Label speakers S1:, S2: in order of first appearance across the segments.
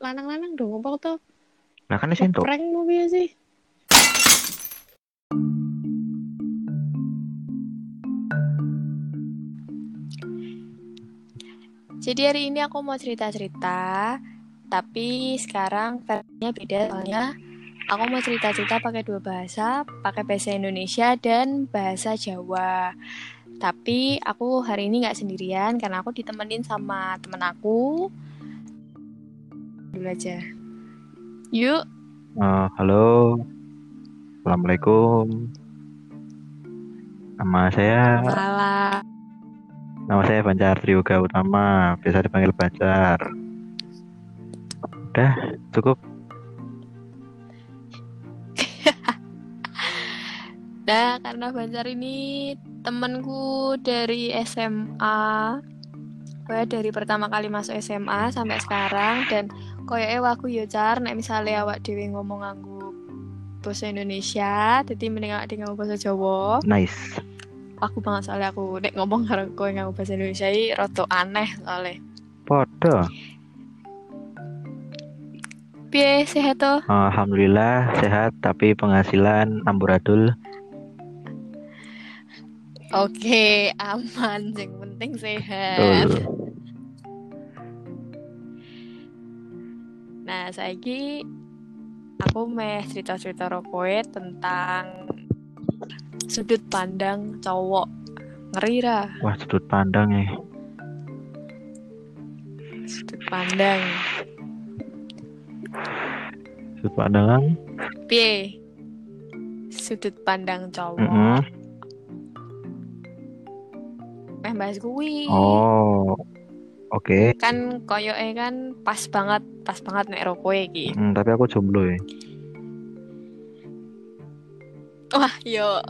S1: lanang-lanang dong apa tuh
S2: Lah kan wis entuk.
S1: prank mau piye sih Jadi hari ini aku mau cerita-cerita, tapi sekarang versinya beda soalnya aku mau cerita-cerita pakai dua bahasa, pakai bahasa Indonesia dan bahasa Jawa. Tapi aku hari ini nggak sendirian karena aku ditemenin sama temen aku. Dulu aja. Yuk,
S2: Eh, halo. Assalamualaikum. Nama saya
S1: salah.
S2: nama saya Banjar Triyoga Utama, biasa dipanggil Banjar. Udah, cukup.
S1: Nah, karena Banjar ini temenku dari SMA. Gue dari pertama kali masuk SMA sampai sekarang dan koyoke aku yo car nek misale awak dhewe ngomong nganggo bahasa Indonesia, jadi mending awak dhewe nganggo bahasa Jawa.
S2: Nice.
S1: Aku banget soalnya aku nek ngomong karo kowe nganggo bahasa Indonesia iki rada aneh soalnya.
S2: Podo.
S1: Piye sehat toh?
S2: Alhamdulillah sehat, tapi penghasilan amburadul.
S1: Oke, aman, yang penting sehat.
S2: Betul.
S1: Saiki aku meh cerita-cerita rokoe tentang sudut pandang cowok. Ngeri ra,
S2: Wah, sudut pandang ya.
S1: sudut pandang.
S2: Sudut pandangan.
S1: Piye? Sudut pandang cowok.
S2: Mm-mm.
S1: Meh bahas kuwi.
S2: Oh, oke.
S1: Kan koyoke kan pas banget, pas banget nek rokoe iki.
S2: Hmm, tapi aku jomblo ya.
S1: Wah, yo.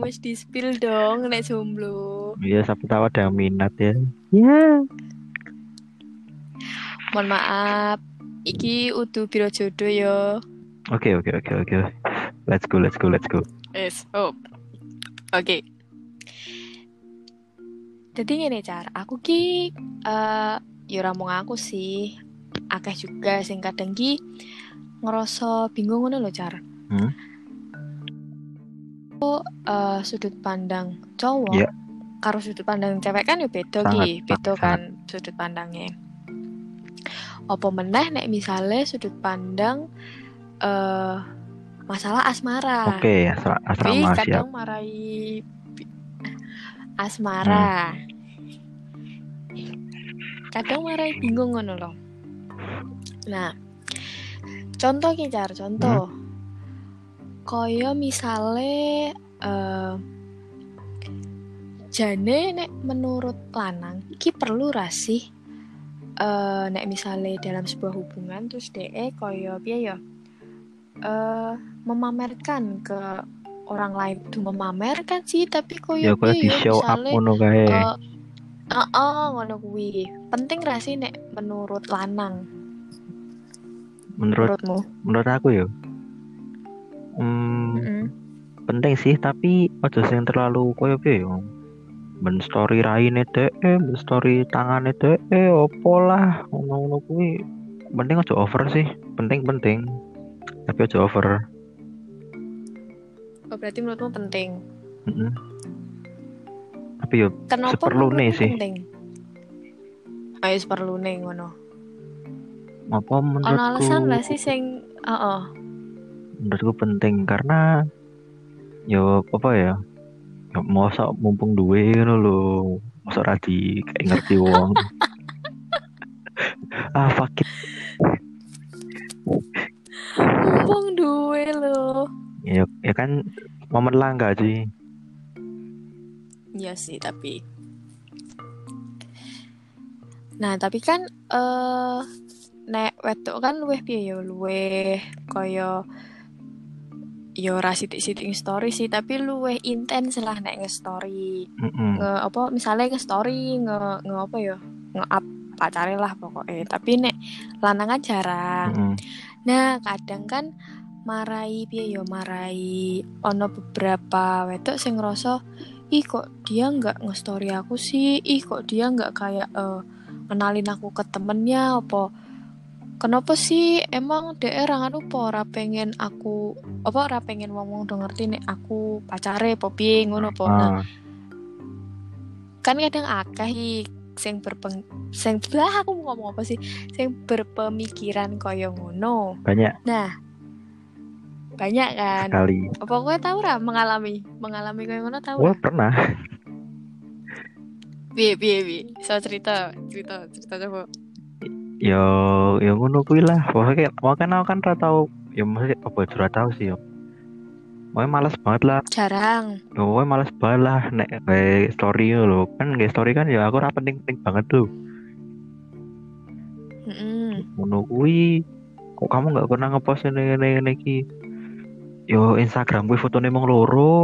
S1: Wis di spill dong nek jomblo.
S2: Iya, siapa tahu ada yang minat ya. Ya.
S1: Mohon maaf. Iki udah biro jodoh yo.
S2: Oke, oke, oke, oke. Let's go, let's go, let's go.
S1: Yes, oh. Oke. Jadi ngene car, aku ki eh ya ora mung aku sih. Akeh juga sing kadang ki ngerasa bingung ngono lho car.
S2: Hmm?
S1: Oh, eh, sudut pandang cowok
S2: Iya.
S1: karo sudut pandang cewek kan ya beda ki, beda kan sudut pandangnya. Apa meneh nek misalnya sudut pandang eh masalah asmara.
S2: Oke, asra
S1: Tapi
S2: asrama siap.
S1: kadang marai bi- asmara. Kadang marai bingung ngono loh. Nah, contoh ki Car, contoh. Kaya misale eh jane nek menurut lanang iki perlu ra sih eh nek misale dalam sebuah hubungan terus DE kaya piye ya? Eh memamerkan ke orang lain tuh memamerkan sih tapi
S2: Ya
S1: koyo
S2: gue
S1: piye
S2: di
S1: ya
S2: show up ngono kae.
S1: eh Heeh, ngono kuwi. Penting ra sih nek menurut lanang,
S2: Menurut
S1: menurutmu?
S2: menurut aku ya. Hmm,
S1: Heeh.
S2: penting sih tapi ojo sing terlalu koyo piye yo. Ben story raine dhek, ben story tangane dhek, opo lah ngono-ngono kuwi. Penting ojo over sih. Penting-penting. Tapi ojo over.
S1: Oh, berarti menurutmu penting.
S2: Mm-mm. Tapi yo
S1: Kenapa
S2: Seperlune
S1: menurutmu
S2: sih.
S1: penting? Ayo seperlune ngono.
S2: apa
S1: Ono alasan
S2: menurutku
S1: lah sih sing heeh.
S2: menurutku penting karena yo apa ya ya mosok mumpung duwe ngono lho mosok ra di ngerti wong ah fuck ya, ya kan momen langka sih
S1: Iya sih, tapi Nah, tapi kan eh nek wedok kan luweh piye ya luweh kaya ya ora sithik-sithik story sih, tapi luweh intens lah nek nge-story.
S2: Mm-mm.
S1: nge apa misalnya nge story nge nge apa ya nge up pacare lah pokoknya tapi nek lanang kan jarang
S2: Mm-mm.
S1: nah kadang kan marai piye ya marai. Ono beberapa wedok sing ngerasa ih kok dia nggak nge-story aku sih? Ih kok dia nggak kayak eh, kenalin aku ke temennya apa? Kenapa sih? Emang daerah anu apa ora pengen aku apa ora pengen ngomong udah ngerti nih aku pacare apa piye ngono apa nah
S2: Ah,
S1: kan kadang akeh sing berpeng sing lah aku mau ngomong apa sih? Sing berpemikiran kaya ngono.
S2: Banyak.
S1: Nah banyak kan
S2: sekali.
S1: apa kowe tahu ra mengalami mengalami kaya ngono tahu
S2: Wah
S1: ra
S2: pernah.
S1: piye piye piye so cerita cerita cerita coba
S2: Yo, yo ngono kuwi lah. Pokoknya makanya aku kan ora tau. Ya maksudnya apa ora tau sih yo. Pokoknya males banget lah.
S1: jarang
S2: Yo, males banget lah nek kayak story lho. Kan kayak story kan ya aku ora penting-penting banget tuh.
S1: Mm-mm.
S2: Ngono kuwi kok kamu nggak pernah ngepost ini ini ini iki. Yo Instagram gue fotonya emang loro.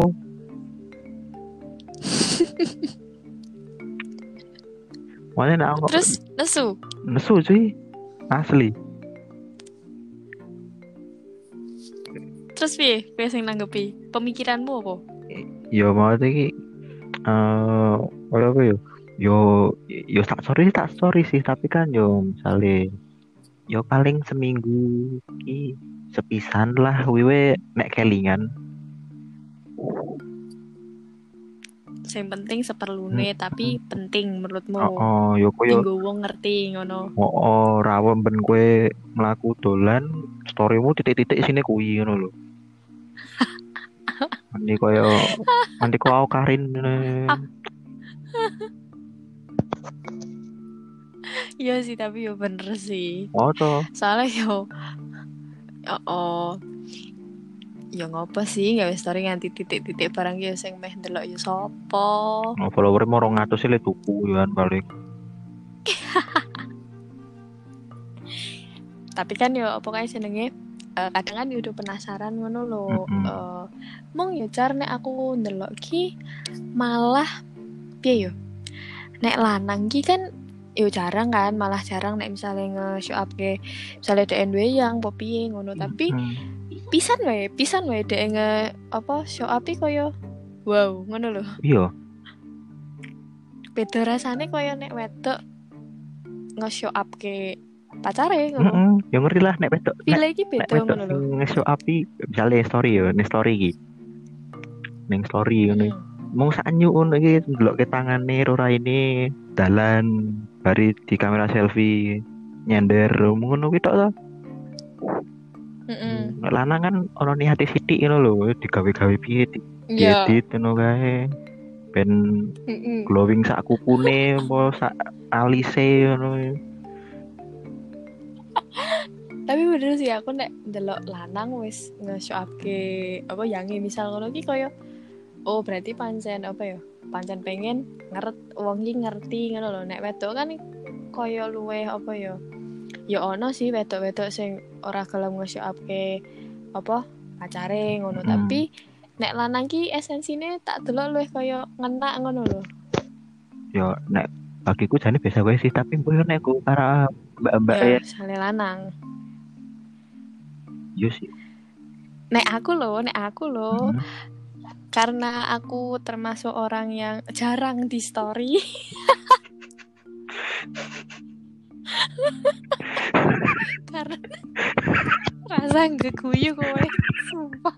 S2: Makanya nek aku
S1: terus nesu
S2: nesu cuy. Asli.
S1: terus piye piye sing nanggepi pemikiranmu apa
S2: Yo mau iki eh apa apa yo? Yo yo tak story tak story sih, tapi kan yo misalnya yo paling seminggu sepisan lah wiwe nek kelingan.
S1: sing penting seperlune tapi penting menurutmu
S2: Oh, oh yo koyo
S1: Tinggo wong ngerti ngono
S2: oh, oh rawa ben kue melaku dolan storymu titik-titik sini kuwi ngono lho. Nanti koyo nanti kau aku karin
S1: iya sih tapi yo bener sih
S2: Oh toh.
S1: soalnya yo oh, oh. ya ngopo sih nggak story nganti titik-titik barang yo sing meh ndelok yo sopo
S2: Oh, follower mau rong atus sih le tuku ya paling.
S1: tapi kan yo apa kayak senenge eh, kadang kan yo udah penasaran ngono lo
S2: Mm-mm.
S1: Eh, mong yo car nek aku ndelok ki malah piye yo nek lanang ki kan yo jarang kan malah jarang nek misalnya nge show up ke misalnya DN yang piye ngono tapi
S2: Hmm.
S1: pisan wae pisan wae dek nge apa show up koyo wow ngono lho
S2: Iya.
S1: beda rasane koyo nek wedok nge show up ke pacare ngono
S2: Heeh, ya ngerti lah nek wedok.
S1: Iki
S2: nek
S1: beda ngono lho
S2: nge-show api misalnya story ya, ning story iki. Ning story ngono.
S1: Mm.
S2: Mau sak nyuun iki ndelok ke tangane Rora ini dalan bari di kamera selfie nyender ngono kuwi tok to.
S1: Mm-mm.
S2: Nek lanang kan ono niate sithik ngono lho, digawe-gawe piye di
S1: Iya.
S2: diedit ngono kae. Ben
S1: Mm-mm.
S2: glowing sak kukune apa sak alise ngono.
S1: Tapi bener sih aku nek ndelok lanang wis nge-show up ke apa yangi misal ngono ki koyo oh berarti pancen apa ya? Pancen pengen ngeret wong iki ngerti ngono lho. Nek wedok kan koyo luwe apa ya? Ya ono sih wedok-wedok sing ora gelem nge-show up ke apa pacare ngono
S2: Mm.
S1: tapi nek lanang ki esensine tak delok luwih koyo ngenak ngono lho.
S2: Yo nek bagiku jane biasa wae sih, tapi mboyo nek ku para mbak-mbak
S1: Ya,
S2: ya
S1: lanang.
S2: yo sih.
S1: Nek aku loh, nek aku loh,
S2: Hmm.
S1: Karena aku termasuk orang yang jarang di story. karena rasa nggak guyu kowe, sumpah.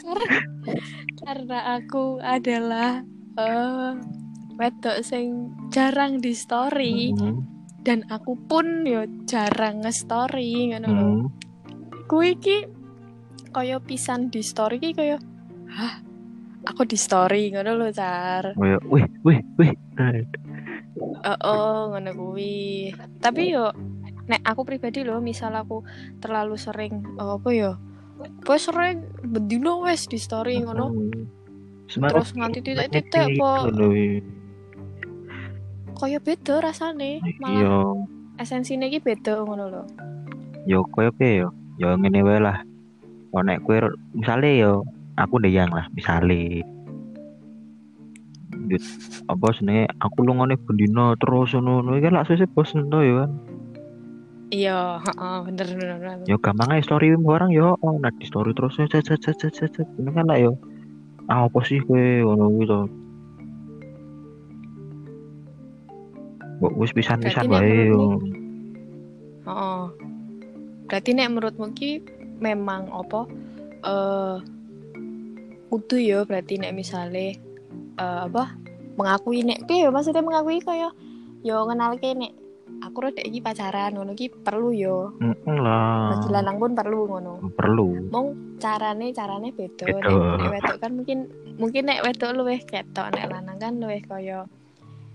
S1: karena karena aku adalah eh wedok sing jarang di story
S2: Hmm.
S1: dan aku pun yo jarang nge-story ngono lho.
S2: Hmm.
S1: Kuwi kaya pisan di story iki kaya hah aku di story ngono lho Car.
S2: Oh, ya. Wih, wih, wih. Eh,
S1: Heeh, ngono kuwi. Tapi yo nek aku pribadi loh misal aku terlalu sering oh, apa yo Wes sering bendino wes di story ngono. Terus nganti apa
S2: ngono, iya.
S1: kaya beda rasane. Malah
S2: Iya,
S1: esensine iki beda ngono lho.
S2: yo koyo piye yo. Yo ngene wae lah. Oh nek kowe misale yo aku ndeyang lah, misale. Dit, apa senenge aku lungone bendino terus ngono ngono iki kan lak sesuk bosen to yo kan.
S1: Iya, heeh, bener bener.
S2: Yo gampang ae story orang yo oh nah di story terus cet cet cet cet cet. cet. Ini kan lah yo ah apa sih kowe ngono gitu Mbok wis pisan-pisan wae yo.
S1: Oh. Berarti nek menurutmu ki memang apa eh kudu ya berarti nek misale eh, apa mengakui nek piye ya maksudnya mengakui kaya yo ngenalke nek aku rada iki pacaran ngono ki perlu yo.
S2: Heeh lah.
S1: Bagi lanang pun perlu ngono.
S2: Perlu.
S1: Mong carane carane beda. Nek, nek wedok kan mungkin mungkin nek wedok luwih ketok nek lanang kan luwih kaya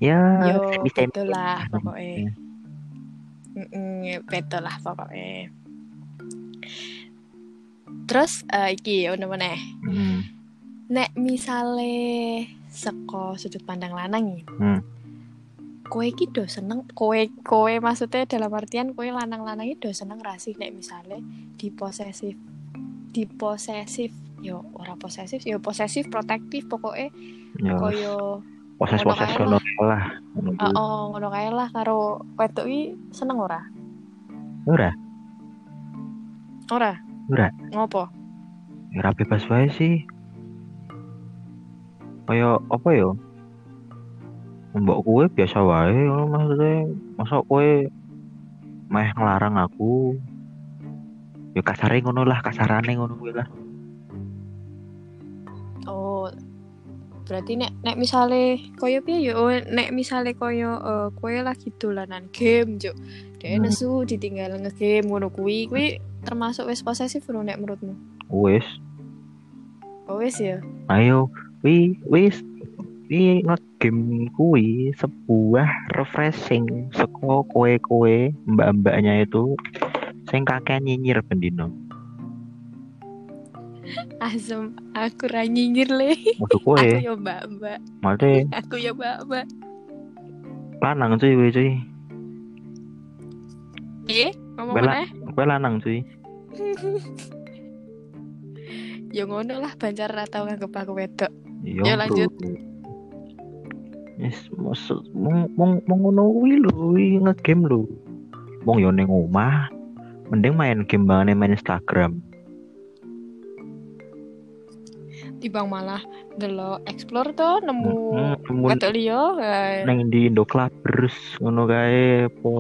S2: Ya,
S1: yo beda lah pokoknya. Mm beda lah pokoknya. Terus eh, iki ono meneh.
S2: Hmm.
S1: Nek misale seko sudut pandang lanang iki.
S2: Hmm.
S1: Kowe iki do seneng kowe kowe maksudnya dalam artian kowe lanang-lanang iki do seneng rasih nek misale diposesif diposesif yo ora posesif yo posesif protektif pokoknya
S2: Ya,
S1: koyo
S2: proses-proses
S1: ngono kae
S2: lah.
S1: Oh, oh ngono kae lah karo wedok iki seneng ora?
S2: Ora,
S1: Ora.
S2: Ora.
S1: Ngopo?
S2: ya ra bebas wae sih. Kaya apa ya? Mbok kowe biasa wae ngono maksudnya. Masa kowe meh ngelarang aku. Ya kasare ngono lah, kasarane ngono kuwi lah.
S1: Oh. Berarti nek nek misale koyo piye yo nek misale koyo eh, kowe lagi dolanan game juk. Dek
S2: Hmm.
S1: nesu ditinggal ngegame ngono kuwi kuwi termasuk wis posesif ora nek menurutmu?
S2: Wis,
S1: Oh wis ya.
S2: ayo wi wis wi ngegame kuwi sebuah refreshing seko kowe-kowe mbak-mbaknya itu sing kakek nyinyir bendino.
S1: Asem aku ra nyinyir le.
S2: Waduh kowe,
S1: Aku yo mbak-mbak.
S2: malte
S1: Aku yo mbak-mbak.
S2: lanang cuy kowe cuy.
S1: Eh, ngomong
S2: Bela-
S1: mana?
S2: Kowe lanang cuy.
S1: Ya ngono lah bancar ra tau nganggep aku wedok. Ya,
S2: bro.
S1: lanjut.
S2: Yes, maksud mong mong mong ngono kuwi lho, ngegame lho. Wong yo ning omah, mending main game bangane main Instagram.
S1: Tibang malah delok explore to nemu
S2: Hmm, nemu
S1: eh,
S2: nang di Indo Clubbers ngono kae apa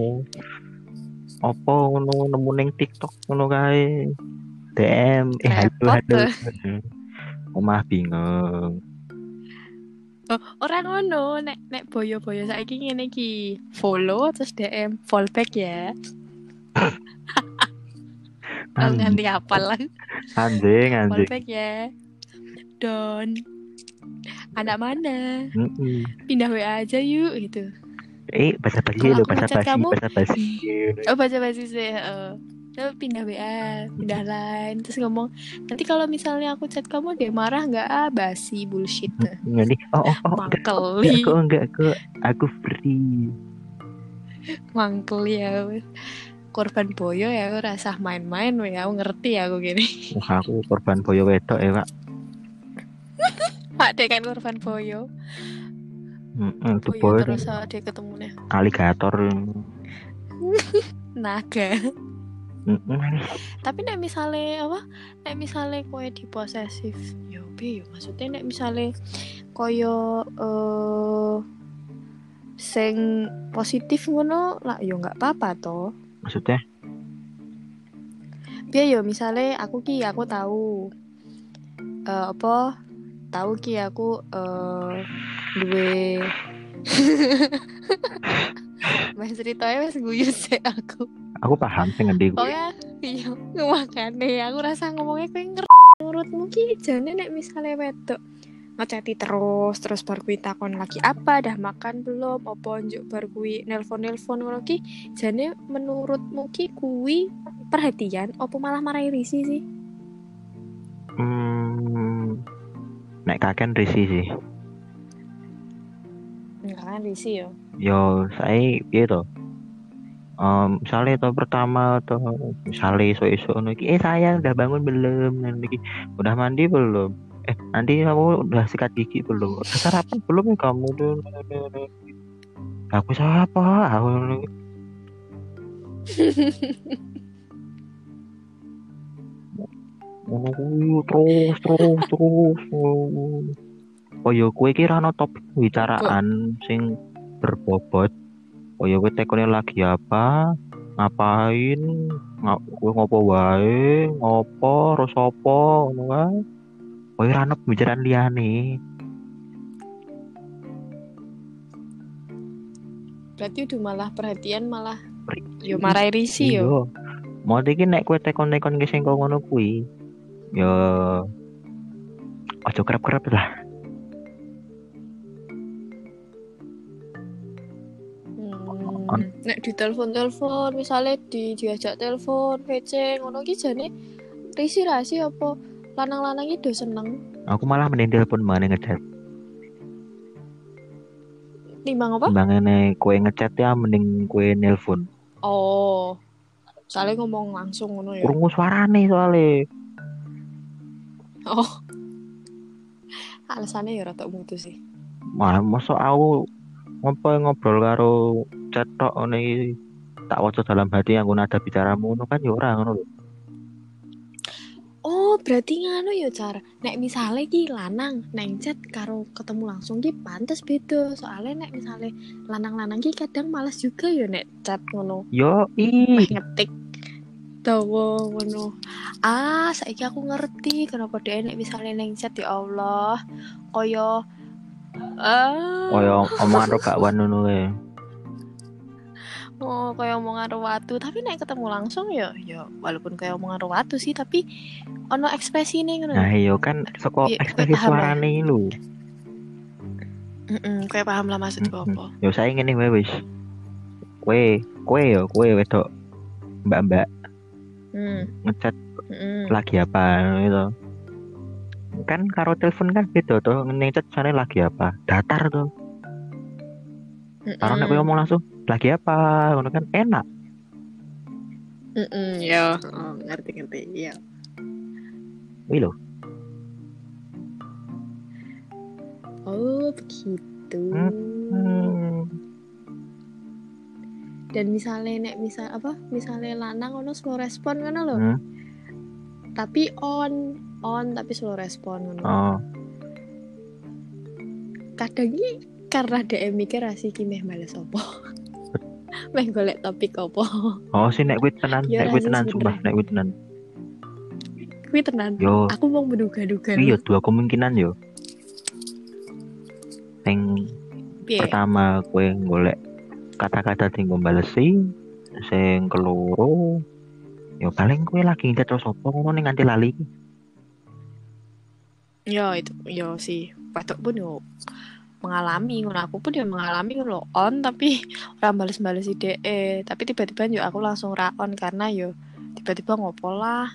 S2: apa ngono nemu ning TikTok ngono kae. DM eh halo halo. Omah bingung.
S1: Oh, ora ngono, nek nek boyo-boyo saiki ngene iki. Follow terus DM, fallback ya. Kalau
S2: Anjing,
S1: nganti apal lah.
S2: anjing, anjing.
S1: Fallback ya. Don. Anak mana?
S2: Mm-mm.
S1: Pindah WA aja yuk gitu.
S2: Eh, bahasa basi
S1: aku
S2: bahasa basi,
S1: kamu,
S2: bahasa basi.
S1: Oh baca basi sih. heeh. Terus pindah WA, pindah line, terus ngomong nanti kalau misalnya aku chat kamu dia marah nggak ah basi bullshit.
S2: Ngene. Oh, oh, oh, enggak,
S1: Mangkeli,
S2: enggak, enggak, kok aku free.
S1: mangkeli ya. Korban boyo ya aku rasa main-main ya aku ngerti ya aku gini.
S2: Wah, aku korban boyo wedok ya, Pak.
S1: Pak kan korban boyo. Boyo
S2: boyo
S1: terus sama dia ketemunya
S2: aligator.
S1: naga.
S2: Heeh.
S1: Tapi nek misale apa? Nek misale kowe diposesif, yo piye yo maksudnya nek misale koyo eh sing positif ngono lah yo nggak apa-apa toh.
S2: Maksudnya?
S1: Piye yo misale aku ki aku tahu eh apa tahu ki aku eh duwe Mas ceritanya wis guyu sih aku.
S2: Aku paham sing ngendi kuwi.
S1: Pokoknya iya makane aku rasa ngomongnya kowe ngerti menurutmu ki jane nek misalnya wedok ngecati terus terus baru kuwi takon lagi apa dah makan belum apa njuk baru kuwi nelpon-nelpon ngono ki jane menurutmu ki kuwi perhatian apa malah marahi risi sih
S2: Hmm. Nek kaken risi sih.
S1: Enggak kan risi yo
S2: Yo, saya piye to? Um, misalnya to pertama to misalnya iso-iso ngono iki, eh sayang udah bangun belum? Nanti iki, udah mandi belum? Eh nanti kamu udah sikat gigi belum? Udah sarapan belum ya kamu tuh? Aku siapa? Aku ngono terus terus terus oh ya kowe iki ra ono topik bicaraan sing berbobot oh ya kowe tekone lagi apa ngapain ngap kowe ngopo wae ngopo terus apa ngono kae kowe ra ono pembicaraan liyane
S1: Berarti udah malah perhatian malah yo marai risi yo.
S2: Iya. Mau iki nek kowe tekon-tekon ki sing ngono kuwi. Ya aja kerep-kerep lah.
S1: Nek di telepon-telepon misalnya di diajak telepon VC ngono ki jane risi rasi apa lanang-lanang itu seneng
S2: Aku malah mending telepon mana ngechat.
S1: timbang apa?
S2: Timbangane kowe ngechat ya mending kowe nelpon.
S1: Oh. Soalnya ngomong langsung ngono ya.
S2: Krungu suarane soalnya.
S1: Oh. Alasannya ya rada mutu sih.
S2: Wah, masa aku ngopo ngobrol karo chat tok ngene iki tak waca dalam hati aku nada bicaramu ngono kan ya ora ngono lho.
S1: Oh, berarti ngono ya cara. Nek misalnya ki lanang neng chat karo ketemu langsung ki pantes beda. Soalnya nek misalnya lanang-lanang ki kadang malas juga ya nek chat ngono.
S2: Yo i
S1: ngetik dawa ngono. Ah, saiki aku ngerti kenapa dia nek misalnya neng chat ya Allah. Koyo ah,
S2: koyo omongan ro gak ngono.
S1: Oh, koyo omongan karo watu, tapi nek ketemu langsung ya ya walaupun koyo omongan karo watu sih, tapi ono ekspresi nih ngono.
S2: Nah, iya kan
S1: Iya, kowe
S2: ekspresi
S1: ya?
S2: suarane iki lho.
S1: Heeh, kowe paham lah maksudku
S2: Mm-mm.
S1: apa.
S2: Yo saya ngene wae wis. Kowe, kowe yo, kowe wedok mbak-mbak
S1: Hmm.
S2: ngechat
S1: heeh.
S2: lagi apa gitu. Kan karo telepon kan beda tuh, ngechat sana lagi apa? Datar tuh. Karo nek kowe ngomong langsung lagi apa? Ngono kan enak.
S1: Heeh, ya, oh, ngerti-ngerti. Iya.
S2: Wih lho.
S1: Oh, begitu.
S2: Hmm.
S1: Dan misalnya nek misal apa? Misalnya lanang ono slow respon ngono lho.
S2: Hmm.
S1: Tapi on on tapi slow respon ngono.
S2: Oh,
S1: Kadang iki karena DM mikir asih ki meh males opo. meh golek topik opo.
S2: oh sih nek kuwi tenan, nek kuwi tenan sumpah, nek kuwi tenan.
S1: Kuwi tenan.
S2: Yo,
S1: Aku mau menduga-duga.
S2: yo dua kemungkinan yo. Sing pertama kue golek kata-kata sing balesi sing keloro ya paling kue lagi ngechat terus apa ngono ning nganti lali
S1: Ya itu, ya sih. Patok pun yo mengalami ngono aku pun ya mengalami ngono on tapi ora bales-bales ide tapi tiba-tiba yo aku langsung ra on karena yo tiba-tiba ngopo lah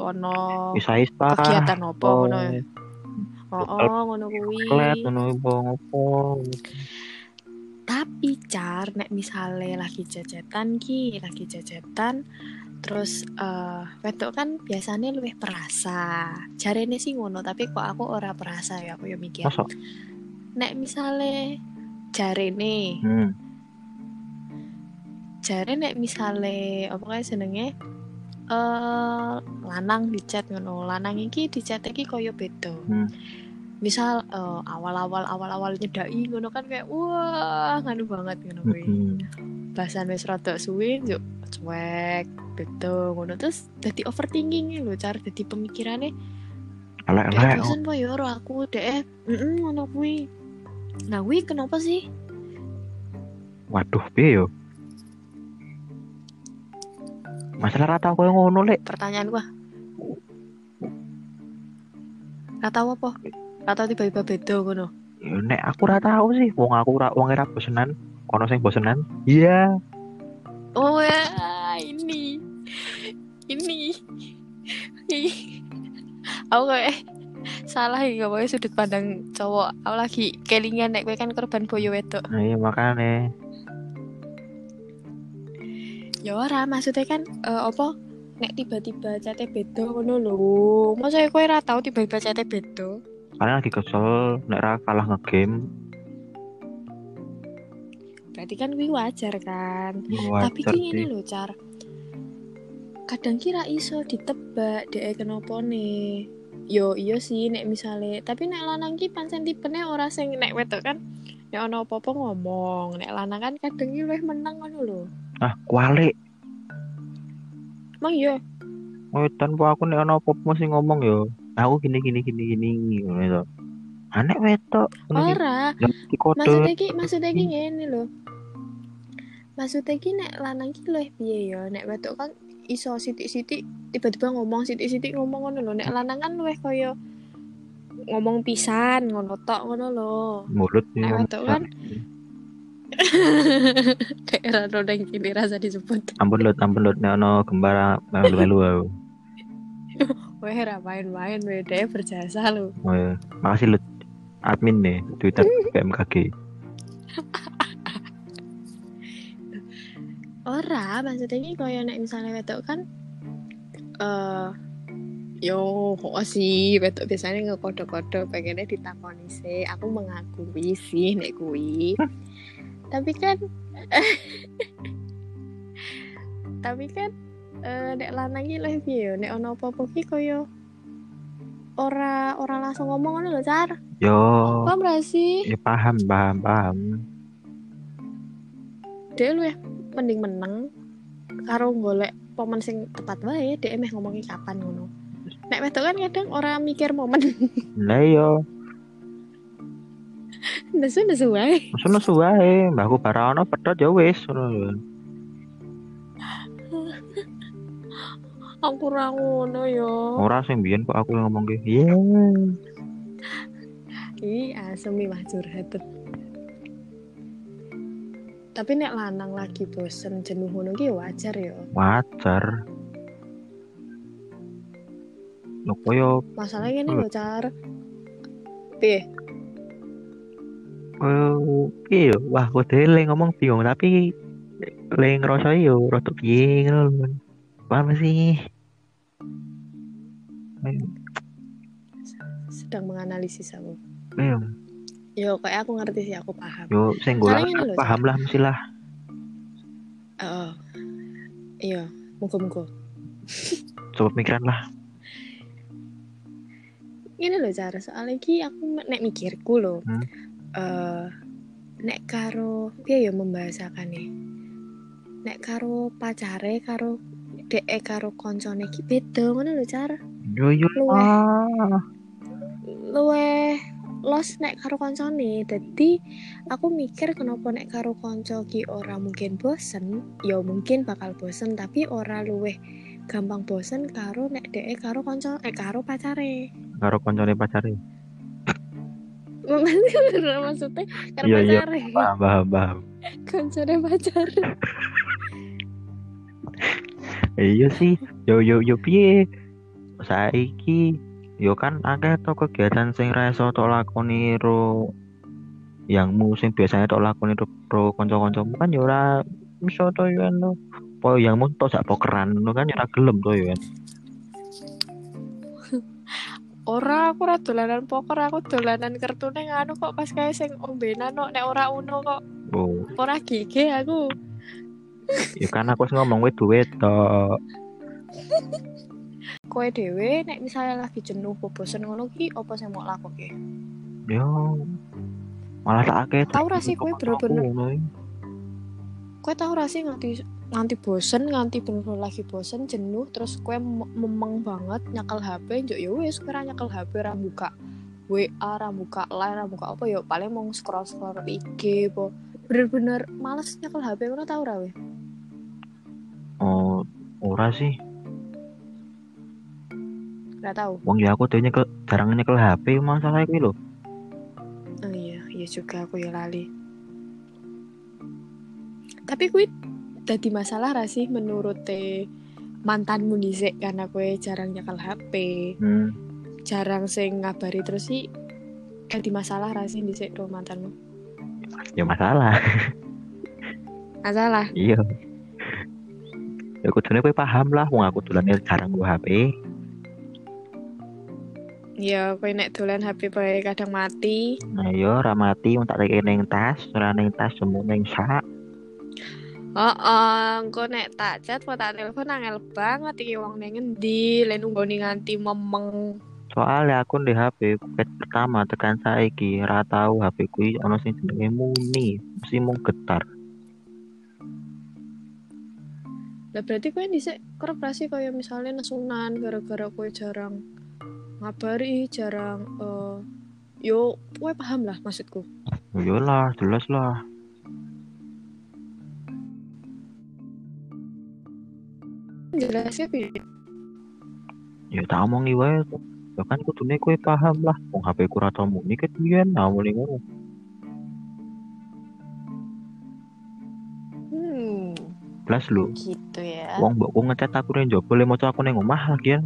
S1: ono kegiatan opo
S2: oh,
S1: ngono. Oh, oh ngono kuwi.
S2: ngopo
S1: Tapi car nek misale lagi jajetan ki, lagi jajetan terus eh wedok kan biasanya lebih perasa. Jarene sih ngono, tapi kok aku ora perasa ya aku ya mikir. Nek misale jarene,
S2: hmm.
S1: jare nek misale apa kae jenenge eh lanang di chat ngono. Lanang iki di chat iki koyo beda.
S2: Hmm.
S1: Misal eh, awal-awal awal-awal nyedaki ngono kan kayak wah nganu banget ngono kuwi.
S2: Hmm.
S1: bahasan wis rada suwe yuk cuek beda ngono terus dadi overthinking lho cara dadi pemikirane
S2: elek
S1: dek
S2: elek
S1: bosen po yo ro aku dek heeh ngono kuwi nah kuwi kenapa sih?
S2: Waduh piye yo? Masalah rata koyo ngono lek.
S1: Pertanyaan gua. Tahu apa? Tahu tiba-tiba beda ngono.
S2: Ya, nek aku ora tahu sih. Wong aku ora wong ora bosenan. Kono sing bosenan. Iya.
S1: Oh ya ini. Ini. Aku kayak salah ya pokoknya sudut pandang cowok aku lagi kelingan nek kan korban boyo wedok
S2: nah, iya makane
S1: Ya ora, maksudnya kan eh, apa nek tiba-tiba cate beda ngono lho. Masa kowe ora tau tiba-tiba cate beda?
S2: kalian lagi kesel nek ra kalah ngegame
S1: Berarti kan kuwi wajar kan.
S2: Wajar
S1: Tapi ki ngene
S2: sih.
S1: lho, Car. kadang kira iso ditebak dek kenapa nih yo iya sih nek misale. Tapi nek lanang ki pancen tipene ora sing nek wedok kan nek ana apa-apa ngomong. Nek lanang kan kadang ki luwih menang ngono lho.
S2: Ah kualik.
S1: Emang iya.
S2: Oh tanpa aku nek ana apa-apa mesti ngomong yo. Aku gini gini gini gini ngono to. Anek wetok ngono ki.
S1: ora. Maksudnya ki maksudnya ki ngene lho. Maksudnya ki nek lanang ki luwih piye ya nek wedok kan iso sithik-sithik tiba-tiba ngomong sithik-sithik ngomong ngono lho. Nek lanang kan luwih kaya ngomong pisan ngono tok ngono lho.
S2: Mulut ngomong
S1: wedok kan kayak rano dan kini rasa disebut.
S2: Ampun lut ampun lut. Nek ana gembara melu-melu aku
S1: weh ra main-main beda berjasa lu
S2: oh, iya. makasih lut. Admin nih Twitter BMKG
S1: ora maksudnya ini kaya nek misalnya wedok kan eh yo kok sih wedok biasanya ngekodo-kodo pengennya ditakoni sih. Aku mengakui sih nek kui. Tapi kan tapi kan eh, nek lanang iki lho piye yo? Nek ono apa-apa ki kaya ora ora langsung ngomong ngono lho car
S2: yo.
S1: Paham ra sih?
S2: Ya paham paham paham.
S1: Dia lu mending meneng karo golek momen sing tepat wae dia meh ngomongi kapan ngono. Nek wedok kan kadang ora mikir momen.
S2: Lah yo
S1: nesu nesu wae.
S2: Sono suwae, mbahku bara ono pedhot ya wis. Ngono
S1: aku ra ngono yo
S2: Ora sing biyen kok aku ngomong ki. Iya.
S1: Ih, asem nih mah curhat. Tapi nek lanang lagi bosen jenuh ngono ki wajar yo.
S2: Wajar. Lho koyo
S1: Masalahnya ini lho, Car. Piye?
S2: piye yo? Wah, kode le ngomong bingung tapi le ngerasa yo rada piye ngono lho. Paham sih?
S1: Sedang menganalisis aku.
S2: ayo.
S1: Yo, kayak aku ngerti sih, aku paham.
S2: Yo
S1: lho,
S2: paham lah mesti lah.
S1: Heeh. Iya, muga-muga.
S2: Coba pikiran lah.
S1: Ini loh cara soalnya ki aku nek mikirku loh.
S2: Hmm.
S1: eh nek karo piye ya membahasakan nih. Nek karo pacare karo dek karo koncone ki beda ngono lho cara.
S2: Yo yo.
S1: Luweh.
S2: Ah.
S1: Los nek karo koncone. Dadi aku mikir kenapa nek karo konco ki ora mungkin bosen, ya mungkin bakal bosen tapi ora luweh gampang bosen karo nek dek karo konco eh karo pacare.
S2: Karo koncone pacare.
S1: maksudnya karena
S2: Iya, iya.
S1: pacare
S2: Paham paham paham.
S1: koncone pacar
S2: Iya sih, yo yo yo piye? Saiki yo kan akeh to kegiatan sing ra iso tok lakoni ro yangmu sing biasanya tok lakoni ro, ro kanca-kancamu kan yo ora iso to yo to. Po yangmu tok sak pokeran ngono kan yo ora gelem to yo kan.
S1: ora aku ora dolanan poker aku dolanan kertune nganu kok pas kae sing ombenan kok nek ora uno kok
S2: Oh,
S1: ora gige aku
S2: yo kan aku wis ngomong wis duwe tok.
S1: kowe dhewe nek misalnya lagi jenuh apa bosen ngono ki apa sing mau lakoke
S2: Yo malah tak akeh.
S1: Tau ra sih kowe bener-bener- kowe tau ra sih nganti nganti bosen nganti bener lagi bosen jenuh terus kowe mem- memeng banget nyakel HP njuk ya wis kowe ra nyakel HP ra buka WA ra buka line ra buka apa ya paling mau scroll scroll IG apa bener-bener males nyakel HP ngono tau ra we
S2: Oh, ora sih.
S1: Gak tau
S2: Wong ya aku dhewe nyekel jarang nyekel HP masalah iki lho.
S1: Oh iya, iya juga aku ya lali. Tapi kuwi dadi masalah ra sih menurut te mantanmu dhisik karena kue jarang nyekel HP,
S2: Hmm.
S1: jarang sing ngabari terus sih dadi masalah ra sih dhisik ro mantanmu.
S2: Ya masalah.
S1: Masalah.
S2: Iya. Ya kudune kowe paham lah wong aku dolane jarang nggo HP.
S1: Ya kowe nek dolan HP bae kadang mati.
S2: Nah yo ora mati wong tak reke ning tas, ora ning tas jemu ning sak.
S1: Oh, oh, engko nek tak chat apa tak telepon angel banget iki wong ning ngendi, len nunggoni nganti memeng.
S2: Soalnya aku di HP pet pertama tekan saiki ora tau HP kuwi ono sing jenenge muni, mesti mung getar.
S1: Lah berarti kowe dhisik korporasi kaya misalnya nesunan gara-gara kowe jarang ngabari, jarang eh yo kowe paham lah maksudku.
S2: Yo lah, jelas lah.
S1: Jelasnya piye?
S2: Ya tak omongi wae. Ya kan kudune kowe paham lah. Wong HP ku ora tau muni ket biyen, nah muni ngono.
S1: Hmm,
S2: Blas lho.
S1: gitu ya.
S2: Wong mbokku ngechat aku ning njaba le maca aku ning omah lagian.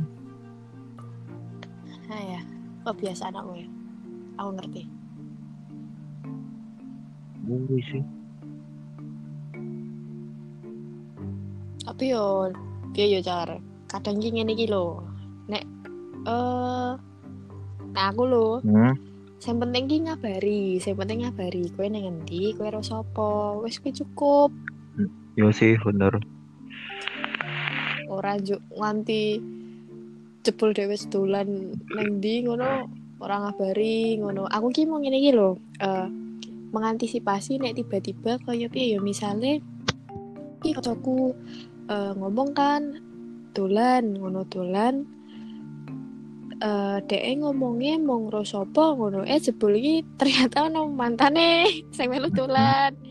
S1: Kebiasaan aku ya. Aku ngerti.
S2: Kuwi sih.
S1: Tapi yo piye yo cara. Kadang ki ngene iki lho. Nek eh nah aku lho,
S2: Hmm.
S1: sing penting ki ngabari, sing penting ngabari kowe ning endi, kowe ro sapa. Wis kuwi cukup.
S2: Yo sih bener.
S1: Ora njuk nganti jebul dhewe sedolan ning ndi ngono ora ngabari ngono. Aku ki mau ngene iki lho, eh mengantisipasi nek tiba-tiba kaya piye ya misale iki kancaku eh, ngomong kan dolan ngono dolan eh dhek ngomongnya mong ro sapa ngono eh jebul iki ternyata ono mantane sing melu dolan.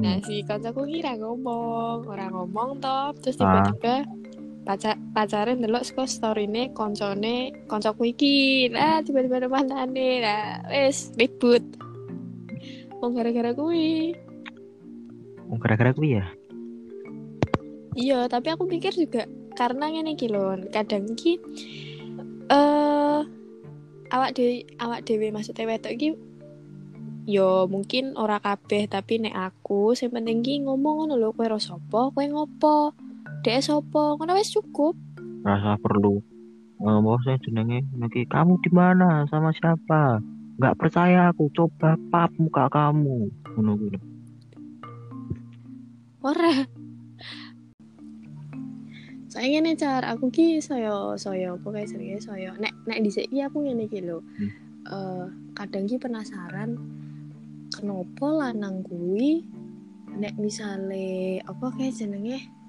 S1: Nah, si kancaku ki ra ngomong, ora ngomong toh, terus
S2: Ah.
S1: Pacar pacare ndelok saka storine koncone koncoku iki. Lah, tiba-tiba ada mantane. Lah, wis ribut. Wong gara-gara kuwi.
S2: Wong gara-gara kuwi ya.
S1: Iya, tapi aku pikir juga karena ngene iki lho, kadang iki eh awak dhewe awak dhewe maksudnya wedok iki yo mungkin ora kabeh tapi nek aku sing penting ki ngomong ngono lho kowe ro sapa kowe ngopo dek sapa ngono wis cukup.
S2: Rasa perlu. Ngomong saya jenenge? Nanti kamu di mana? Sama siapa? Nggak percaya aku. Coba pap muka kamu. Ngono kuwi.
S1: ora. Saya ngene car aku ki saya saya apa kae jenenge? Saya nek nek dhisik ki aku ngene iki lho.
S2: Hmm.
S1: Eh, kadang ki penasaran kenapa lanang kuwi nek misale apa kae jenenge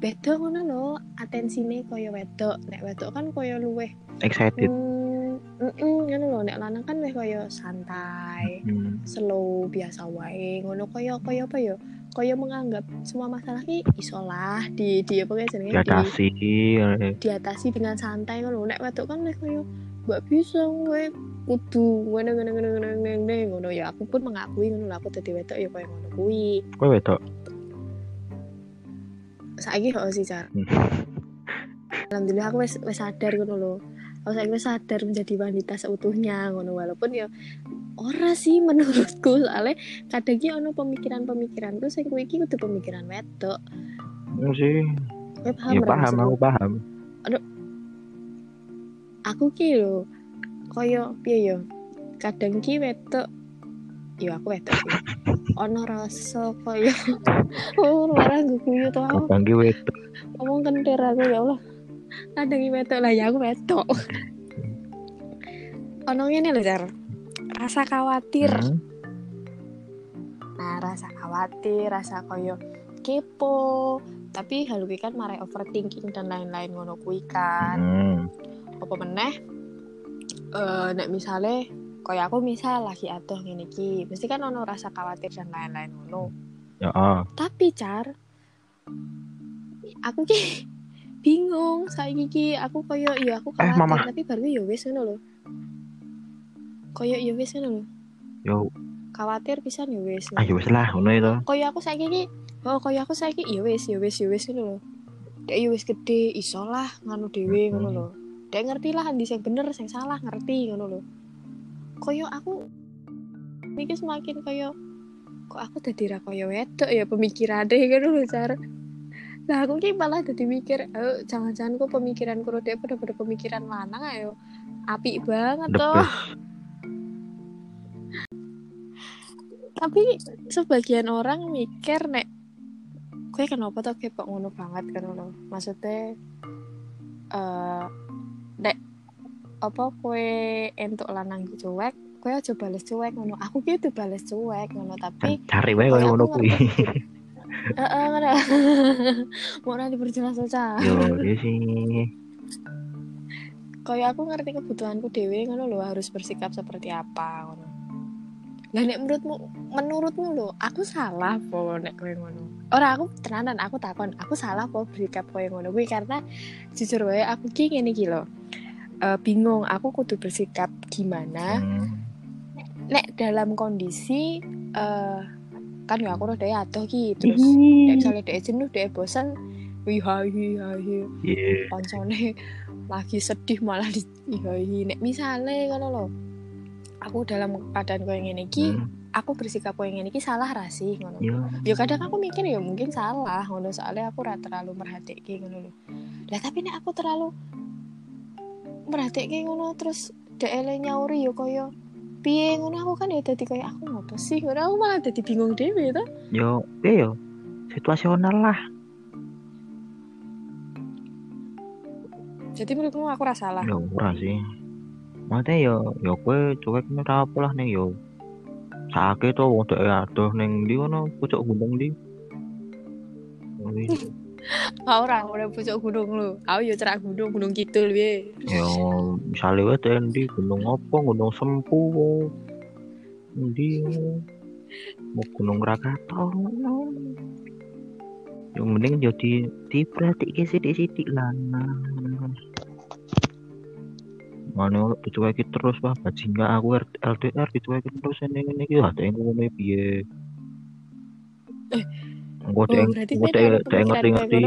S1: beda ngono lho atensine kaya wedok nek wedok kan kaya luweh
S2: Excited.
S1: mm ngono lho nek lanang kan weh kaya santai
S2: Hmm.
S1: slow biasa wae ngono kaya kaya apa ya kaya menganggap semua masalah ki iso lah di di apa kayak jenenge di,
S2: Diatasi. eh.
S1: diatasi dengan santai ngono nek wedok kan weh kaya mbak bisa gue kudu ngono ngono ngono ngono ngono ngono ya aku pun mengakui ngono aku dadi wedok ya kaya ngono kuwi
S2: Kowe wedok.
S1: Saiki kok sih car
S2: Hmm.
S1: alhamdulillah aku wis wis sadar ngono lho aku saiki wis sadar menjadi wanita seutuhnya ngono walaupun ya ora sih menurutku soalnya kadang ki ono pemikiran-pemikiranku sing kuwi iki kudu pemikiran wedok
S2: Iya sih.
S1: kowe paham
S2: Ya paham, aku paham.
S1: aku ki lho kaya piye ya kadang ki wedok ya aku wedok ono rasa kaya oh ora guyu to aku.
S2: Abang ki wedok.
S1: ngomong kentir aku ya Allah. Kadang ki wedok lah ya aku wedok ono ngene lho jar. Rasa khawatir.
S2: Hmm.
S1: nah rasa khawatir rasa koyo kepo. Tapi hal kuwi kan marai overthinking dan lain-lain ngono kuwi kan.
S2: Hmm.
S1: apa meneh? Eh nek misale kaya aku misal lagi atuh ngene iki mesti kan ono rasa khawatir dan lain-lain ngono.
S2: Ya ah.
S1: tapi car aku ki bingung saiki ki aku koyo ya aku
S2: Eh,
S1: khawatir
S2: Mama.
S1: tapi baru ya wis ngono lho. Koyo ya wis ngono lho.
S2: Yo,
S1: khawatir pisan ya wis
S2: ah ya wis lah ngono itu.
S1: koyo aku saiki ki oh koyo aku saiki ya wis ya wis ya wis ngono lho. Dek ya wis gede iso lah nganu dhewe ngono lho. Dek ngerti lah ndi sing bener sing salah ngerti ngono lho koyo aku iki semakin koyo kok aku dadi ra koyo wedok ya pemikirane ngono lho cara lah aku ki malah dadi mikir oh, jangan-jangan kok pemikiranku karo dek pada-pada pemikiran lanang ayo apik banget toh. Tapi sebagian orang mikir nek kowe kenapa tuh kepok ngono banget? Kan lo maksudnya eh nek apa kowe entuk lanang cuek kowe aja bales cuek ngono aku udah bales cuek ngono tapi
S2: cari wae koyo ngono kuwi
S1: Heeh, ngono. Mau nanti berjelas saja.
S2: yo iya sih
S1: Kayak aku ngerti kebutuhanku dewe ngono lho harus bersikap seperti apa ngono. Lah nek menurutmu menurutmu lho, aku salah po nek kowe ngono. Ora aku tenanan aku takon, aku salah po bersikap koyo ngono kuwi karena jujur wae aku ki ngene iki lho. Eh, bingung aku kudu bersikap gimana?
S2: Hmm.
S1: nek dalam kondisi eh kan ya aku rada adoh ki terus nek misalnya dia jenuh dia bosan wih hai hai
S2: Iya.
S1: koncone lagi sedih malah di nek misalnya ngono lo aku dalam keadaan koyo ngene iki
S2: Hmm,
S1: aku bersikap koyo ngene iki salah ra sih ngono
S2: Yo.
S1: ya kadang aku mikir ya mungkin salah ngono soalnya aku ora terlalu merhatike ngono lho. Lah tapi nek aku terlalu merhatike ngono terus dhek nyauri ya koyo piye ngono aku kan ya dadi koyo aku ngopo sih ngono aku malah dadi bingung dhewe to
S2: Yo, iya yo. Situasional lah.
S1: jadi menurutmu aku ora salah
S2: Yo ora sih. Mate yo yo kowe cuek ora apa lah ning yo. Sakit to wong dek adoh ning ndi ngono pucuk gunung ndi. Wih,
S1: Kau ora ora pucuk gunung lu. Aku ya cerak gunung, gunung kidul piye.
S2: Yo misale wae dek ndi gunung apa gunung sempu. Ndi mau gunung Krakatau ngono. Yang mending yo di diperhatike sithik-sithik lah. Mana dicueki terus wah bajingan aku LDR dicueki terus ini ini iki ada yang ngomongnya piye.
S1: Eh,
S2: Engko
S1: oh,
S2: dek engko dek dek
S1: pemikiran
S2: ngerti
S1: kayak
S2: ngerti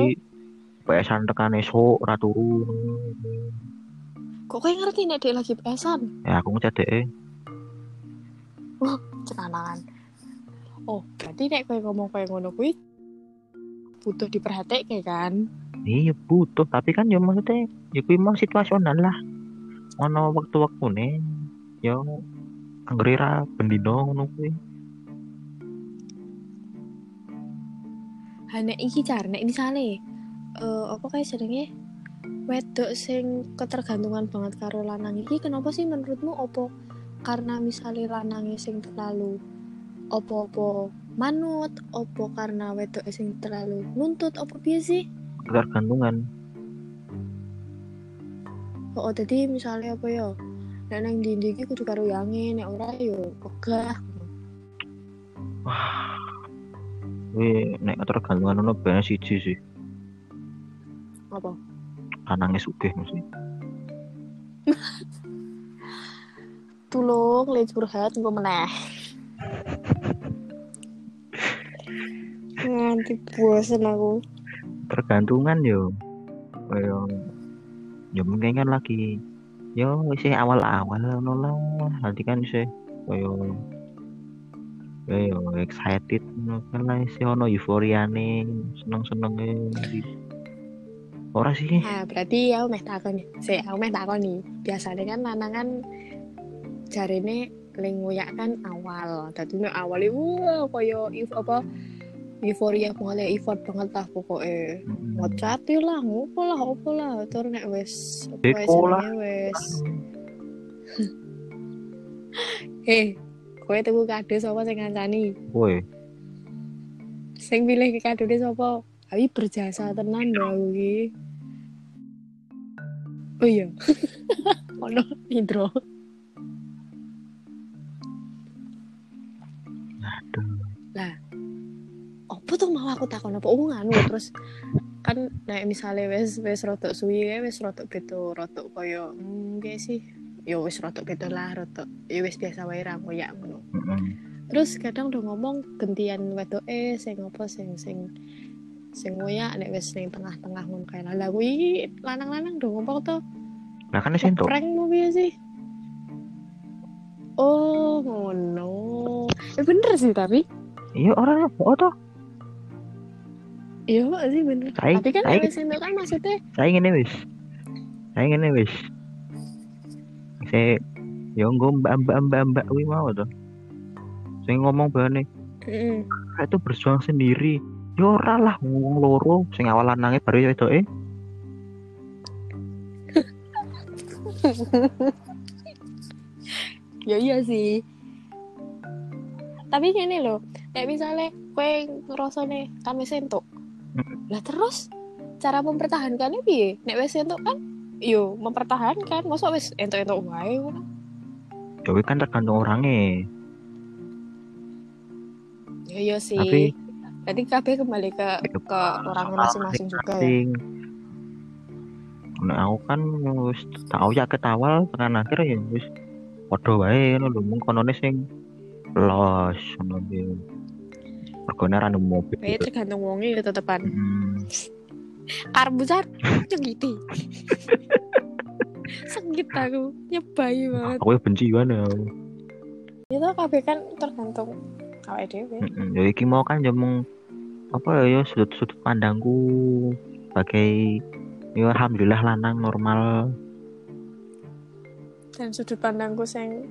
S2: PS-an tekan esuk ora turu.
S1: Kok kowe ngerti nek dia lagi pesan?
S2: Ya aku ngecek dek
S1: Cenangan. Oh, berarti nek kowe ngomong kowe ngono kuwi butuh diperhatike kan?
S2: Iya butuh tapi kan ya maksudnya ya kuwi mau situasional lah. Ono waktu-waktu nih ya anggere ra bendino ngono kuwi.
S1: Ha nek iki car nek misale eh apa kayak jenenge wedok sing ketergantungan banget karo lanang iki kenapa sih menurutmu opo karena misalnya lanangnya sing terlalu opo-opo manut opo karena wedok sing terlalu nuntut opo piye sih
S2: Ketergantungan.
S1: Oh, jadi misalnya apa ya? Nek nang iki kudu karo yange, nek ora yo wegah.
S2: Kuwi nek ketergantungan ono ben siji sih.
S1: Apa?
S2: Lanange sugih mesti.
S1: Tulung le curhat engko meneh. Nganti bosen aku.
S2: Tergantungan yo. Kaya ya mungkin kan lagi yo wis awal-awal ngono lah. Nanti kan isih kaya ya yo excited lah isih ono euforiane, seneng-senenge. Ora sih.
S1: Ah, berarti aku meh takon nih. Sik, aku meh takon nih. Biasanya kan lanangan jarene ling ngoyak kan awal. Dadi nek awal wah koyo if apa euforia banget effort banget lah pokoknya
S2: Mm-mm.
S1: ngocati lah ngopo lah opo lah tur nek wis wae
S2: Deko lah.
S1: jenenge wis eh kowe tuku kado sapa sing ngancani
S2: Woi,
S1: sing pilih ke kado sapa? Abi berjasa tenan lho aku iki oh iya. Ono intro
S2: aduh.
S1: apa tuh mau aku takon apa oh nganu terus kan nek misalnya wes wes rotok suwi ya wes rotok gitu rotok koyo hmm sih. Yo wes rotok gitu lah rotok ya wes biasa wae ra ngoyak ngono. Terus kadang udah ngomong gentian wedo eh sing apa sing sing sing ngoyak nek wes ning tengah-tengah ngono kae lah kuwi lanang-lanang do ngomong tuh
S2: Lah kan wis entuk.
S1: prank mau piye sih oh ngono eh bener sih tapi
S2: Iya ora oh toh.
S1: iya kok sih bener
S2: Saya-
S1: tapi kan wes entuk kan maksudnya
S2: Saya ngene wis. Saya ngene wis. Saya yo nggo mbak-mbak mbak-mbak kuwi mau to. Saya ngomong bahane
S1: mm,
S2: itu berjuang sendiri. Yo ora lah wong loro sing awal lanange baru wedoke.
S1: ya iya sih tapi gini loh kayak misalnya kue ngerasa nih kami sentuk
S2: Mm.
S1: lah terus cara mempertahankannya piye nek wes sentuk kan yo mempertahankan masa wes entuk entuk wae
S2: Ya kan tergantung orangnya.
S1: Ya iya sih
S2: Tapi-
S1: berarti kabeh kembali ke ke orangnya masing-masing juga ya
S2: Nek aku kan wis tau ya ketawal tekan akhir ya wis padha wae ngono lho mung konone sing los ngono iki. Ra nemu mobil.
S1: Kayaknya tergantung wongnya ya tetepan
S2: Hmm.
S1: gitu sakit aku nyebai banget
S2: Aku ya benci mana.
S1: itu kabeh kan tergantung awake dhewe.
S2: Heeh. Ya iki mau kan ya mung apa ya sudut-sudut pandangku sebagai ya alhamdulillah lanang normal.
S1: Dan sudut pandangku sing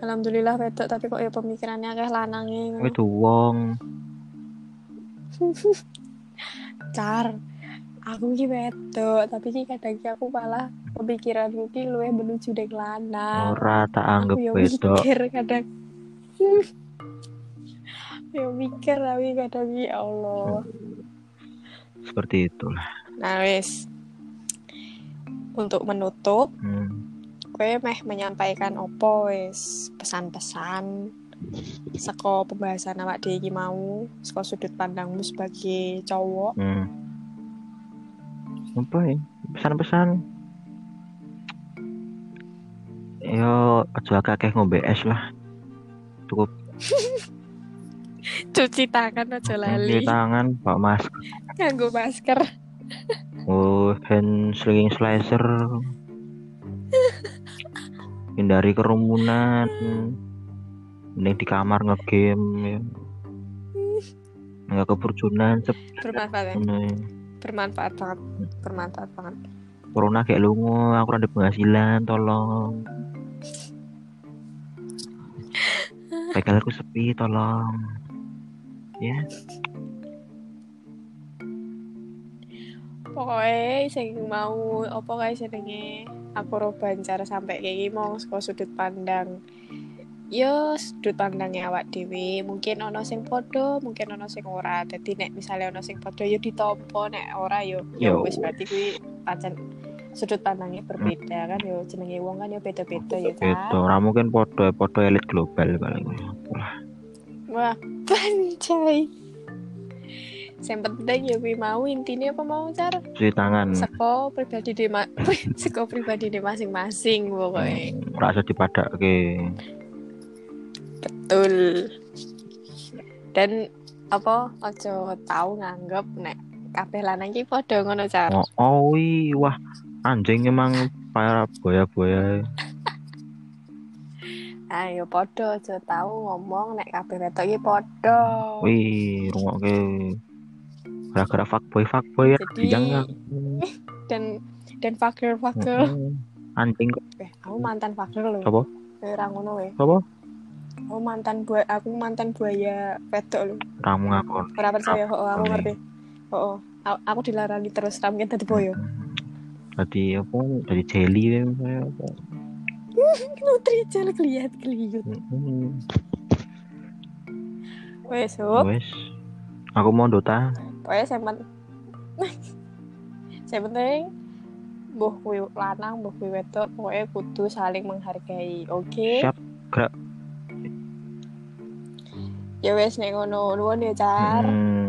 S1: alhamdulillah wedok tapi kok ya pemikirannya kayak lanange ngono.
S2: itu wong
S1: car aku ki wedok tapi ki kadang ki aku malah pemikiranku ki luwih menuju dek lanang.
S2: Ora tak anggap
S1: aku ya
S2: wedok.
S1: mikir kadang ya mikir tapi kadang ya Allah.
S2: Seperti itulah.
S1: Nah wis. Untuk menutup
S2: hmm.
S1: gue meh menyampaikan opo wis. Pesan-pesan seko pembahasan awak dhewe iki mau saka sudut pandangmu sebagai cowok.
S2: Hmm. apa ya? Pesan-pesan. Yo aja akeh ngombe es lah. Cukup
S1: cuci tangan aja
S2: cuci
S1: lali.
S2: tangan bawa masker.
S1: Nganggo masker.
S2: Oh hand slinging slicer. Hindari kerumunan. Mending di kamar ngegame ya. Nggak keburjunan cep.
S1: Bermanfaat ya? bermanfaat banget. Bermanfaat banget.
S2: Corona kayak lungo aku ada penghasilan tolong. Begalku sepi tolong ya.
S1: Pokoknya sing mau apa kae jenenge? Aku roban cara sampai kayak gini mau saka sudut pandang. Yo sudut pandangnya awak dewi mungkin ono sing podo mungkin ono sing ora. Jadi nek misalnya ono sing podo yo ditompo nek ora yo yo
S2: Yo.
S1: wis berarti kuwi pancen sudut pandangnya berbeda kan? Yo jenenge wong kan yo beda-beda
S2: itu
S1: kan?
S2: Orang mungkin podo podo elit global paling
S1: wah pancai yang penting ya kuwi mau intinya apa mau cara
S2: cuci tangan.
S1: Seko pribadi di ma- seko pribadi di masing-masing pokoknya.
S2: Hmm, rasa dipadak ke
S1: betul. Dan apa ojo tahu nganggep nek kabeh lanang ki padha ngono car
S2: oh, oh wah anjing emang para boya boya
S1: ayo padha ojo tahu ngomong nek kabeh wedok ki padha.
S2: Wih rungok ke gara-gara fuckboy fuckboy ya.
S1: Jadi-
S2: jangan
S1: dan dan fakir fakir
S2: anjing kok.
S1: Eh aku mantan fakir loh
S2: Apa?
S1: eh ra ngono we
S2: apa?
S1: Aku mantan buaya aku mantan buaya wedok loh
S2: ramu ngakon
S1: ora percaya oh, aku ngerti. Oh, aku dilarani terus ra mungkin dadi boyo
S2: jadi apa? Jadi jelly ya,
S1: nutri jalan kelihat kelihat
S2: Hmm,
S1: wes
S2: wes. Aku mau Dota.
S1: Pokoknya saya pen saya penting buh kuwi lanang buh kuwi wedok pokoknya kudu saling menghargai oke?
S2: Siap gerak.
S1: Ya wes nek ngono nuwun ya car
S2: Hmm,